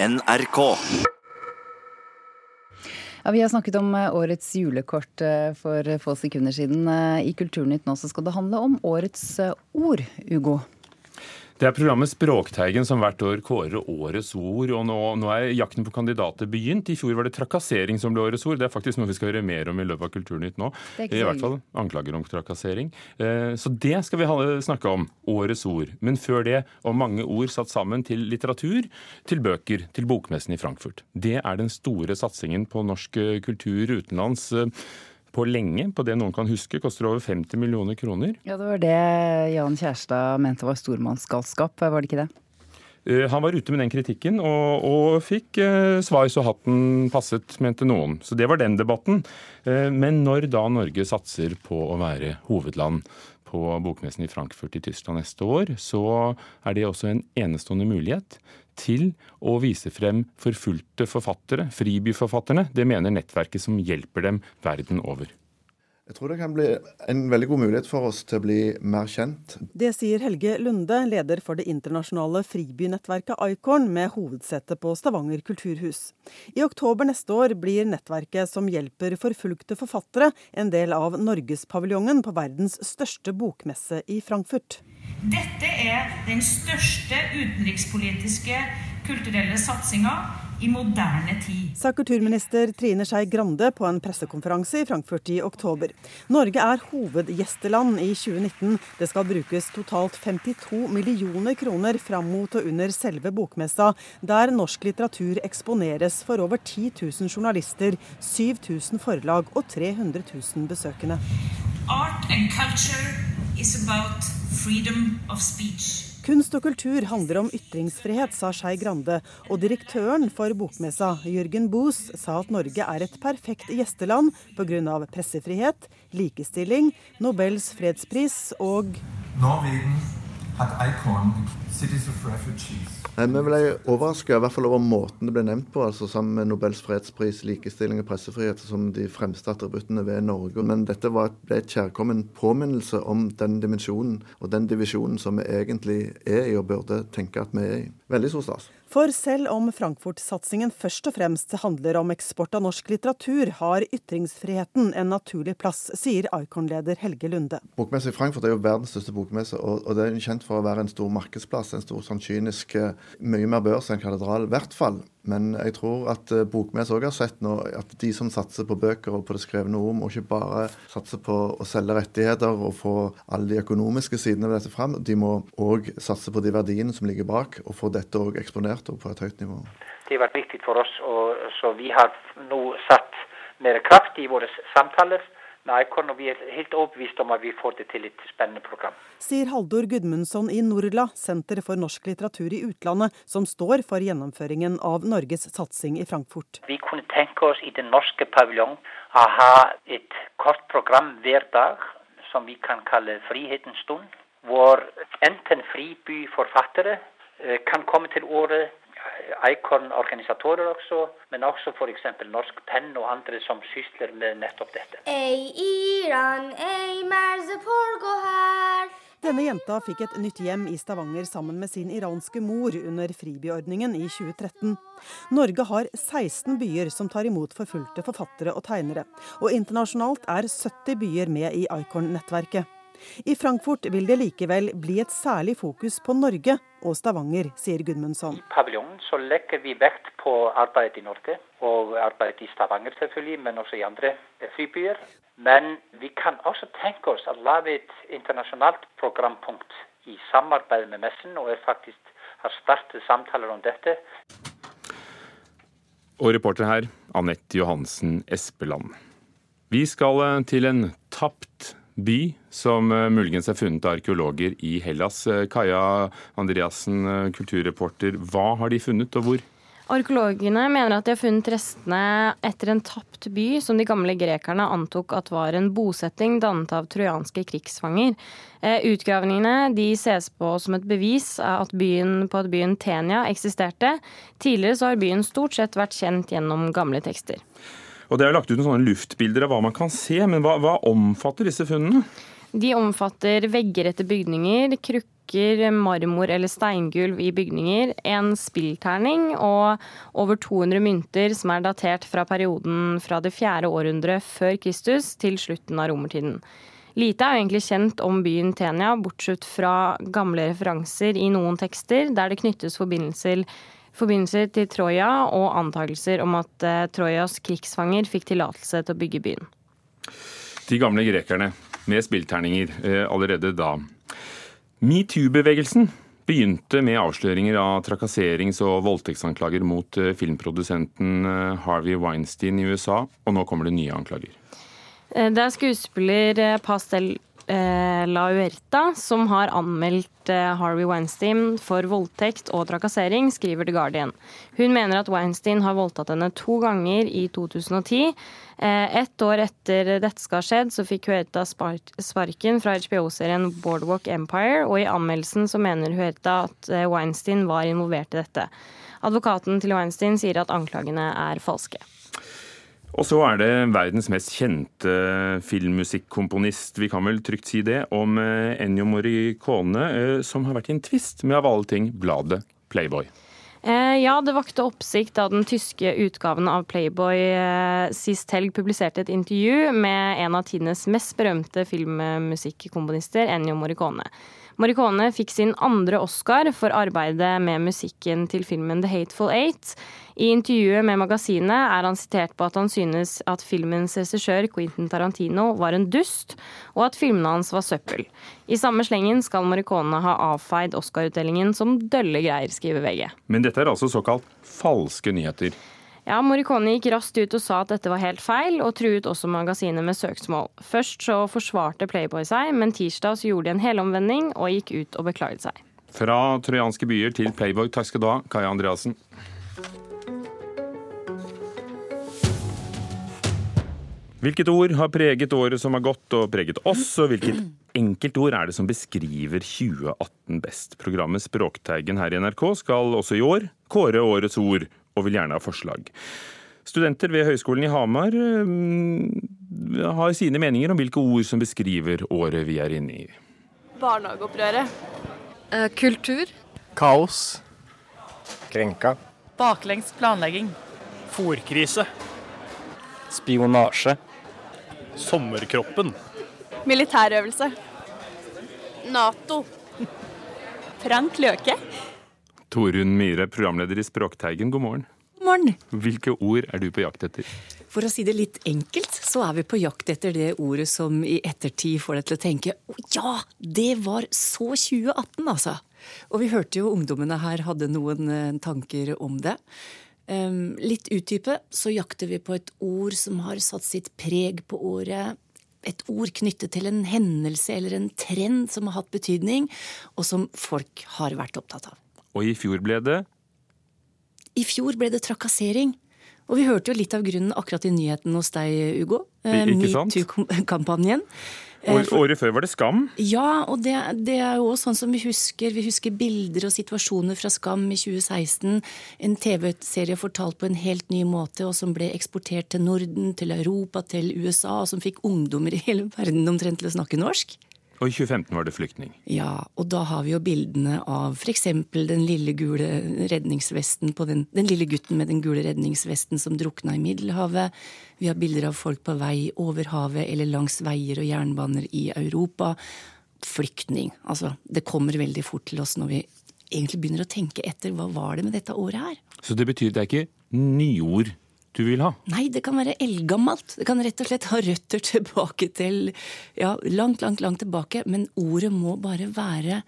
NRK. Ja, Vi har snakket om eh, årets julekort eh, for få sekunder siden. Eh, I Kulturnytt nå så skal det handle om årets ord, Ugo. Det er programmet Språkteigen som hvert år kårer årets ord. og nå, nå, er jakten på kandidater begynt. I fjor var det trakassering som ble årets ord. Det er faktisk noe vi skal høre mer om i løpet av Kulturnytt nå. I hvert fall anklager om trakassering. Eh, så det skal vi snakke om. Årets ord. Men før det om mange ord satt sammen til litteratur, til bøker, til bokmessen i Frankfurt. Det er den store satsingen på norsk kultur utenlands på lenge, på det noen kan huske, koster over 50 millioner kroner. Ja, Det var det Jan Kjærstad mente var stormannsgalskap, var det ikke det? Eh, han var ute med den kritikken og, og fikk eh, svar så hatten passet, mente noen. Så det var den debatten. Eh, men når da Norge satser på å være hovedland på bokmessen i Frankfurt i Tyskland neste år, så er det også en enestående mulighet til å vise frem forfulgte forfattere, fribyforfatterne. Det mener nettverket som hjelper dem verden over. Jeg tror det kan bli en veldig god mulighet for oss til å bli mer kjent. Det sier Helge Lunde, leder for det internasjonale fribynettverket Icorn, med hovedsete på Stavanger kulturhus. I oktober neste år blir nettverket som hjelper forfulgte forfattere, en del av Norgespaviljongen på verdens største bokmesse i Frankfurt. Dette er den største utenrikspolitiske kulturelle satsinga i moderne tid. Sa kulturminister Trine Skei Grande på en pressekonferanse i Frankfurt i oktober. Norge er hovedgjesteland i 2019. Det skal brukes totalt 52 millioner kroner fram mot og under selve bokmessa, der norsk litteratur eksponeres for over 10 000 journalister, 7000 forlag og 300 000 besøkende. Art and culture is about freedom of speech. Kunst og kultur handler om ytringsfrihet, sa Skei Grande. Og direktøren for bokmessa, Jørgen Boos, sa at Norge er et perfekt gjesteland pga. pressefrihet, likestilling, Nobels fredspris og Norwegen har Icon of Refugees. Vi ble overraska over måten det ble nevnt på, altså sammen med Nobels fredspris, likestilling og pressefrihet som de fremste attributtene ved Norge. Men dette ble et kjærkommen påminnelse om den dimensjonen og den divisjonen som vi egentlig er i og burde tenke at vi er i. Veldig stor stas. For selv om Frankfurt-satsingen først og fremst handler om eksport av norsk litteratur, har ytringsfriheten en naturlig plass, sier Icon-leder Helge Lunde. Bokmesse i Frankfurt er jo verdens største bokmesse, og, det er kjent for å være en stor markedsplass. En stor sånn kynisk Mye mer børs enn katedral, i hvert fall. Men jeg tror at eh, Bokmesse òg har sett nå at de som satser på bøker og på det skrevne ord, må ikke bare satse på å selge rettigheter og få alle de økonomiske sidene ved dette fram. De må òg satse på de verdiene som ligger bak, og få dette òg eksponert og på et høyt nivå. Det har vært viktig for oss, og, så vi har nå satt mer kraft i våre samtaler med Icon, og vi er helt overbevist om at vi får det til et spennende program. Sier Haldor Gudmundsson i Norla, Senter for norsk litteratur i utlandet, som står for gjennomføringen av Norges satsing i Frankfurt. Vi kunne tenke oss i den norske paviljong å ha et kort program hver dag som vi kan kalle Frihetens stund, hvor enten fribyforfattere kan komme til orde Icon-organisatorer også, men også f.eks. Norsk Penn og andre som sysler med nettopp dette. Ei Iran, ei her. Denne jenta fikk et nytt hjem i Stavanger sammen med sin iranske mor under fribyordningen i 2013. Norge har 16 byer som tar imot forfulgte forfattere og tegnere. Og internasjonalt er 70 byer med i Icon-nettverket. I Frankfurt vil det likevel bli et særlig fokus på Norge og Stavanger, sier Gudmundsson. I paviljongen så legger vi vekt på arbeid i Norge, og arbeid i Stavanger selvfølgelig, men også i andre flybyer. Men vi kan også tenke oss å lage et internasjonalt programpunkt i samarbeid med messen, og er faktisk har startet samtaler om dette. Og reporter her, Anette Johansen Espeland. Vi skal eh, til en tapt by som eh, muligens er funnet av arkeologer i Hellas. Eh, Kaja Andreassen, eh, kulturreporter, hva har de funnet, og hvor? Arkeologene mener at de har funnet restene etter en tapt by som de gamle grekerne antok at var en bosetting dannet av trojanske krigsfanger. Utgravningene de ses på som et bevis byen, på at byen Tenia eksisterte. Tidligere så har byen stort sett vært kjent gjennom gamle tekster. Og Det er jo lagt ut noen sånne luftbilder av hva man kan se, men hva, hva omfatter disse funnene? De omfatter vegger etter bygninger, krukker marmor eller steingulv i bygninger, en spillterning og over 200 mynter som er datert fra perioden fra det fjerde århundret før Kristus til slutten av romertiden. Lite er jo egentlig kjent om byen Tenia, bortsett fra gamle referanser i noen tekster der det knyttes forbindelser, forbindelser til Troja og antakelser om at eh, Trojas krigsfanger fikk tillatelse til å bygge byen. De gamle grekerne med spillterninger eh, allerede da. Metoo-bevegelsen begynte med avsløringer av trakasserings- og voldtektsanklager mot eh, filmprodusenten Harvey Weinstein i USA, og nå kommer det nye anklager. Det er skuespiller Pastel eh, Lauerta som har anmeldt Harvey Weinstein for voldtekt og trakassering, skriver The Guardian. Hun mener at Weinstein har voldtatt henne to ganger i 2010. Ett år etter dette skal ha skjedd, så fikk Huerta sparken fra HBO-serien Boardwalk Empire, og i anmeldelsen så mener Huerta at Weinstein var involvert i dette. Advokaten til Weinstein sier at anklagene er falske. Og så er det verdens mest kjente filmmusikkomponist, vi kan vel trygt si det, om eh, Ennio Morricone, eh, som har vært i en tvist med av alle ting bladet Playboy. Eh, ja, det vakte oppsikt da den tyske utgaven av Playboy sist helg publiserte et intervju med en av tidenes mest berømte filmmusikkomponister, Ennio Morricone. Morricone fikk sin andre Oscar for arbeidet med musikken til filmen The Hateful Eight. I intervjuet med magasinet er han sitert på at han synes at filmens regissør Quentin Tarantino var en dust, og at filmene hans var søppel. I samme slengen skal Morricone ha avfeid Oscar-utdelingen som dølle greier, skriver VG. Men dette er altså såkalt falske nyheter? Ja, Morricone gikk raskt ut og sa at dette var helt feil, og truet også magasinet med søksmål. Først så forsvarte Playboy seg, men tirsdag så gjorde de en helomvending og gikk ut og beklaget seg. Fra trojanske byer til Playboy, takk skal du ha, Kaja Andreassen. Hvilket ord har preget året som har gått, og preget oss, og hvilket enkeltord er det som beskriver 2018 best? Programmet Språkteigen her i NRK skal også i år kåre årets ord, og vil gjerne ha forslag. Studenter ved Høgskolen i Hamar øh, har sine meninger om hvilke ord som beskriver året vi er inne i. Barnehageopprøret. Uh, kultur. Kaos. Krenka. Baklengs planlegging. Fòrkrise. Spionasje. Sommerkroppen. Militærøvelse. Nato. Frank Løke. Torunn Myhre, programleder i Språkteigen, god morgen. God Morgen. Hvilke ord er du på jakt etter? For å si det litt enkelt, så er vi på jakt etter det ordet som i ettertid får deg til å tenke ja, det var så 2018, altså. Og vi hørte jo ungdommene her hadde noen eh, tanker om det. Um, litt utdype, så jakter vi på et ord som har satt sitt preg på året. Et ord knyttet til en hendelse eller en trend som har hatt betydning, og som folk har vært opptatt av. Og i fjor ble det? I fjor ble det trakassering. Og vi hørte jo litt av grunnen akkurat i nyheten hos deg, Ugo. Metoo-kampanjen. Året før var det Skam? Ja, og det, det er jo også sånn som vi husker. Vi husker bilder og situasjoner fra Skam i 2016. En TV-serie fortalt på en helt ny måte, og som ble eksportert til Norden, til Europa, til USA, og som fikk ungdommer i hele verden omtrent til å snakke norsk. Og i 2015 var det flyktning. Ja, og da har vi jo bildene av f.eks. den lille gule redningsvesten på den, den lille gutten med den gule redningsvesten som drukna i Middelhavet. Vi har bilder av folk på vei over havet eller langs veier og jernbaner i Europa. Flyktning. Altså, det kommer veldig fort til oss når vi egentlig begynner å tenke etter hva var det med dette året her. Så det betyr det er ikke nyord du vil ha? Nei, det kan være eldgammelt. Det kan rett og slett ha røtter tilbake til ja, langt, langt, langt tilbake. Men ordet må bare være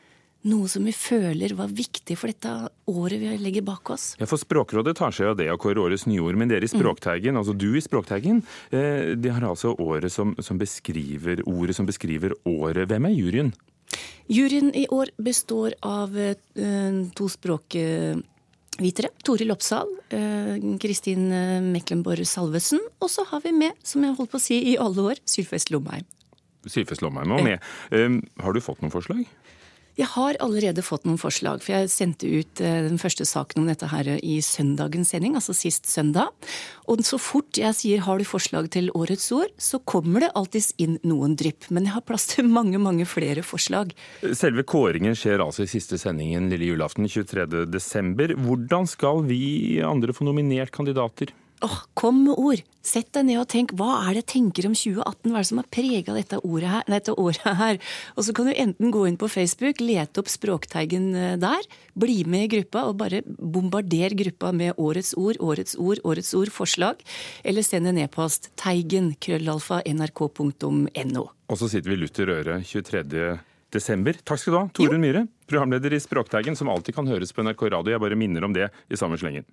noe som vi føler var viktig for dette året vi legger bak oss. Ja, for Språkrådet tar seg av det å kåre årets nyord, men dere i Språkteigen, mm. altså du i Språkteigen, eh, de har altså året som, som, beskriver, ordet som beskriver året. Hvem er juryen? Juryen i år består av eh, to språk vitere. Toril Oppsal, eh, Kristin eh, Meklenborg Salvesen. Og så har vi med, som jeg holdt på å si i alle år, Sylfest Lomheim. Sylfest Lomheim var med. Um, har du fått noen forslag? Jeg har allerede fått noen forslag, for jeg sendte ut eh, den første saken om dette her i søndagens sending, altså sist søndag. Og så fort jeg sier 'har du forslag til årets ord', så kommer det alltids inn noen drypp. Men jeg har plass til mange, mange flere forslag. Selve kåringen skjer altså i siste sendingen lille julaften 23.12. Hvordan skal vi andre få nominert kandidater? Åh, kom med ord! Sett deg ned og tenk. Hva er det jeg tenker om 2018? Hva er det som har prega dette, dette, året her? Og så kan du enten gå inn på Facebook, lete opp Språkteigen eh, der, bli med i gruppa og bare bombarder gruppa med årets ord, årets ord, årets ord, forslag. Eller send en e-post teigen krøllalfa nrk.no. Og så sitter vi lutter øre 23. Desember. Takk skal du ha, Torunn Myhre, programleder i Språkteigen, som alltid kan høres på NRK Radio. Jeg bare minner om det i samme slengen.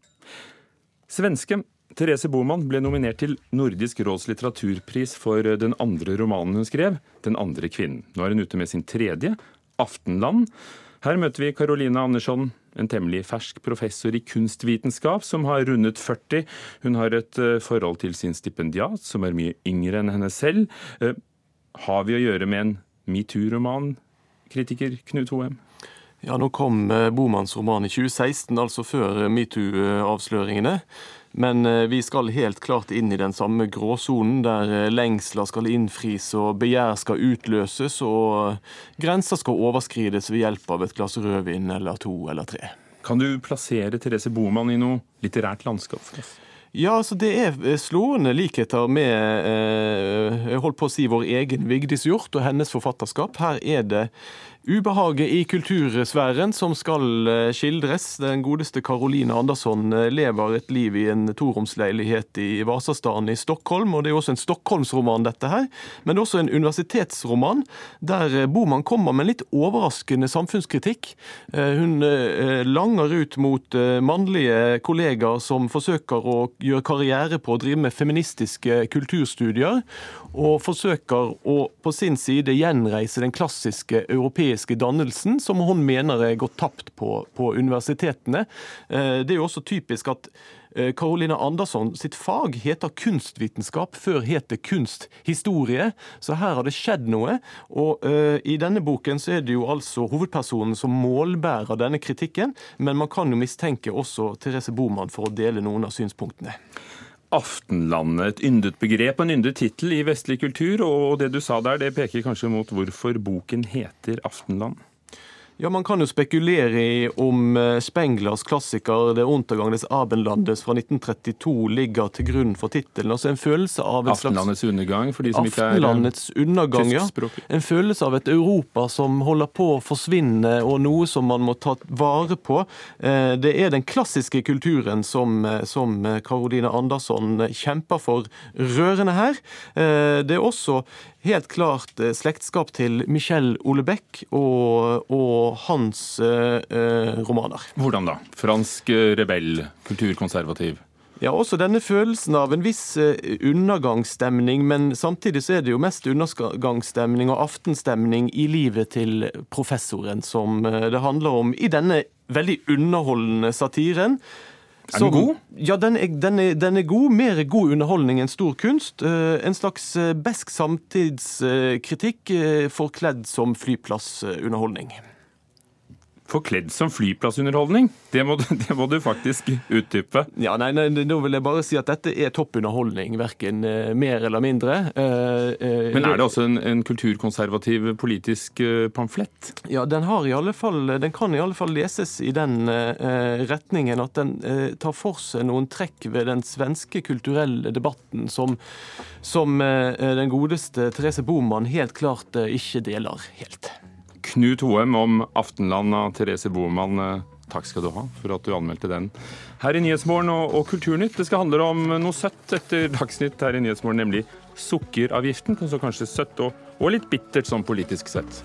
Svenske Therese Boman ble nominert til Nordisk råds litteraturpris for den andre romanen hun skrev, 'Den andre kvinnen'. Nå er hun ute med sin tredje, 'Aftenland'. Her møter vi Caroline Andersson, en temmelig fersk professor i kunstvitenskap som har rundet 40. Hun har et eh, forhold til sin stipendiat, som er mye yngre enn henne selv. Eh, har vi å gjøre med en metoo-roman, kritiker Knut Hoem? Ja, Nå kom Bomanns roman i 2016, altså før metoo-avsløringene. Men eh, vi skal helt klart inn i den samme gråsonen, der eh, lengsler skal innfris og begjær skal utløses, og grenser skal overskrides ved hjelp av et glass rødvin eller to eller tre. Kan du plassere Therese Boman i noe litterært landskap for oss? Ja, altså Det er eh, slående likheter med jeg holdt på å si vår egen Vigdis Hjorth og hennes forfatterskap. Her er det Ubehaget i kultursfæren som skal eh, skildres. Den godeste Caroline Andersson eh, lever et liv i en toromsleilighet i Vasastaden i Stockholm. og Det er også en Stockholmsroman, dette her. Men også en universitetsroman, der eh, Boman kommer med litt overraskende samfunnskritikk. Hun langer ut mot mannlige kollegaer som forsøker å gjøre karriere på å drive med feministiske kulturstudier, og forsøker å på sin side gjenreise den klassiske europeiske dannelsen, som hun mener er gått tapt på, på universitetene. Eh, det er jo også typisk at Karoline eh, Andersson sitt fag heter kunstvitenskap, før het det kunsthistorie. Så her har det skjedd noe. Og uh, i denne boken så er det jo altså hovedpersonen som målbærer denne kritikken, men man kan jo mistenke også Therese Boman for å dele noen av synspunktene. Aftenlandet, et yndet begrep og en yndet tittel i vestlig kultur. Og det du sa der, det peker kanskje mot hvorfor boken heter Aftenland? Ja, Man kan jo spekulere i om eh, Spenglers klassiker 'Det unterganges Abendlandes' fra 1932 ligger til grunn for tittelen. Altså en følelse av en Aftenlandets slags... undergang, for de som ikke er Aftenlandets undergang, ja. En følelse av et Europa som holder på å forsvinne, og noe som man må ta vare på. Eh, det er den klassiske kulturen som, eh, som Karoline Andersson kjemper for rørende her. Det er også helt klart eh, slektskap til Michel Olebeck og, og hans eh, eh, romaner. Hvordan da? Fransk rebell, kulturkonservativ? Ja, også denne følelsen av en viss undergangsstemning, men samtidig så er det jo mest undergangsstemning og aftenstemning i livet til professoren som det handler om i denne veldig underholdende satiren. Er den god? Ja, den er, den, er, den er, god. Mer god underholdning enn stor kunst. Eh, en slags eh, besk samtidskritikk eh, forkledd som flyplassunderholdning. Forkledd som flyplassunderholdning? Det må, det må, du faktisk utdype. Ja, nei, nei, Nå vil jeg bare si at dette er toppunderholdning, verken uh, mer eller mindre. Uh, uh, Men er det også en, en kulturkonservativ politisk pamflett? Ja, den, har i alle fall, den kan i alle fall leses i den retningen at den tar for seg noen trekk ved den svenske kulturelle debatten som, som den godeste Therese Boman helt klart ikke deler helt. Knut Hoem om Aftenland av Therese Boman. Eh, takk skal du ha for at du anmeldte den her i Nyhetsmorgen og, og Kulturnytt. Det skal handle om noe søtt etter Dagsnytt her i Nyhetsmorgen, nemlig sukkeravgiften. Så kanskje søtt og, og litt bittert sånn politisk sett.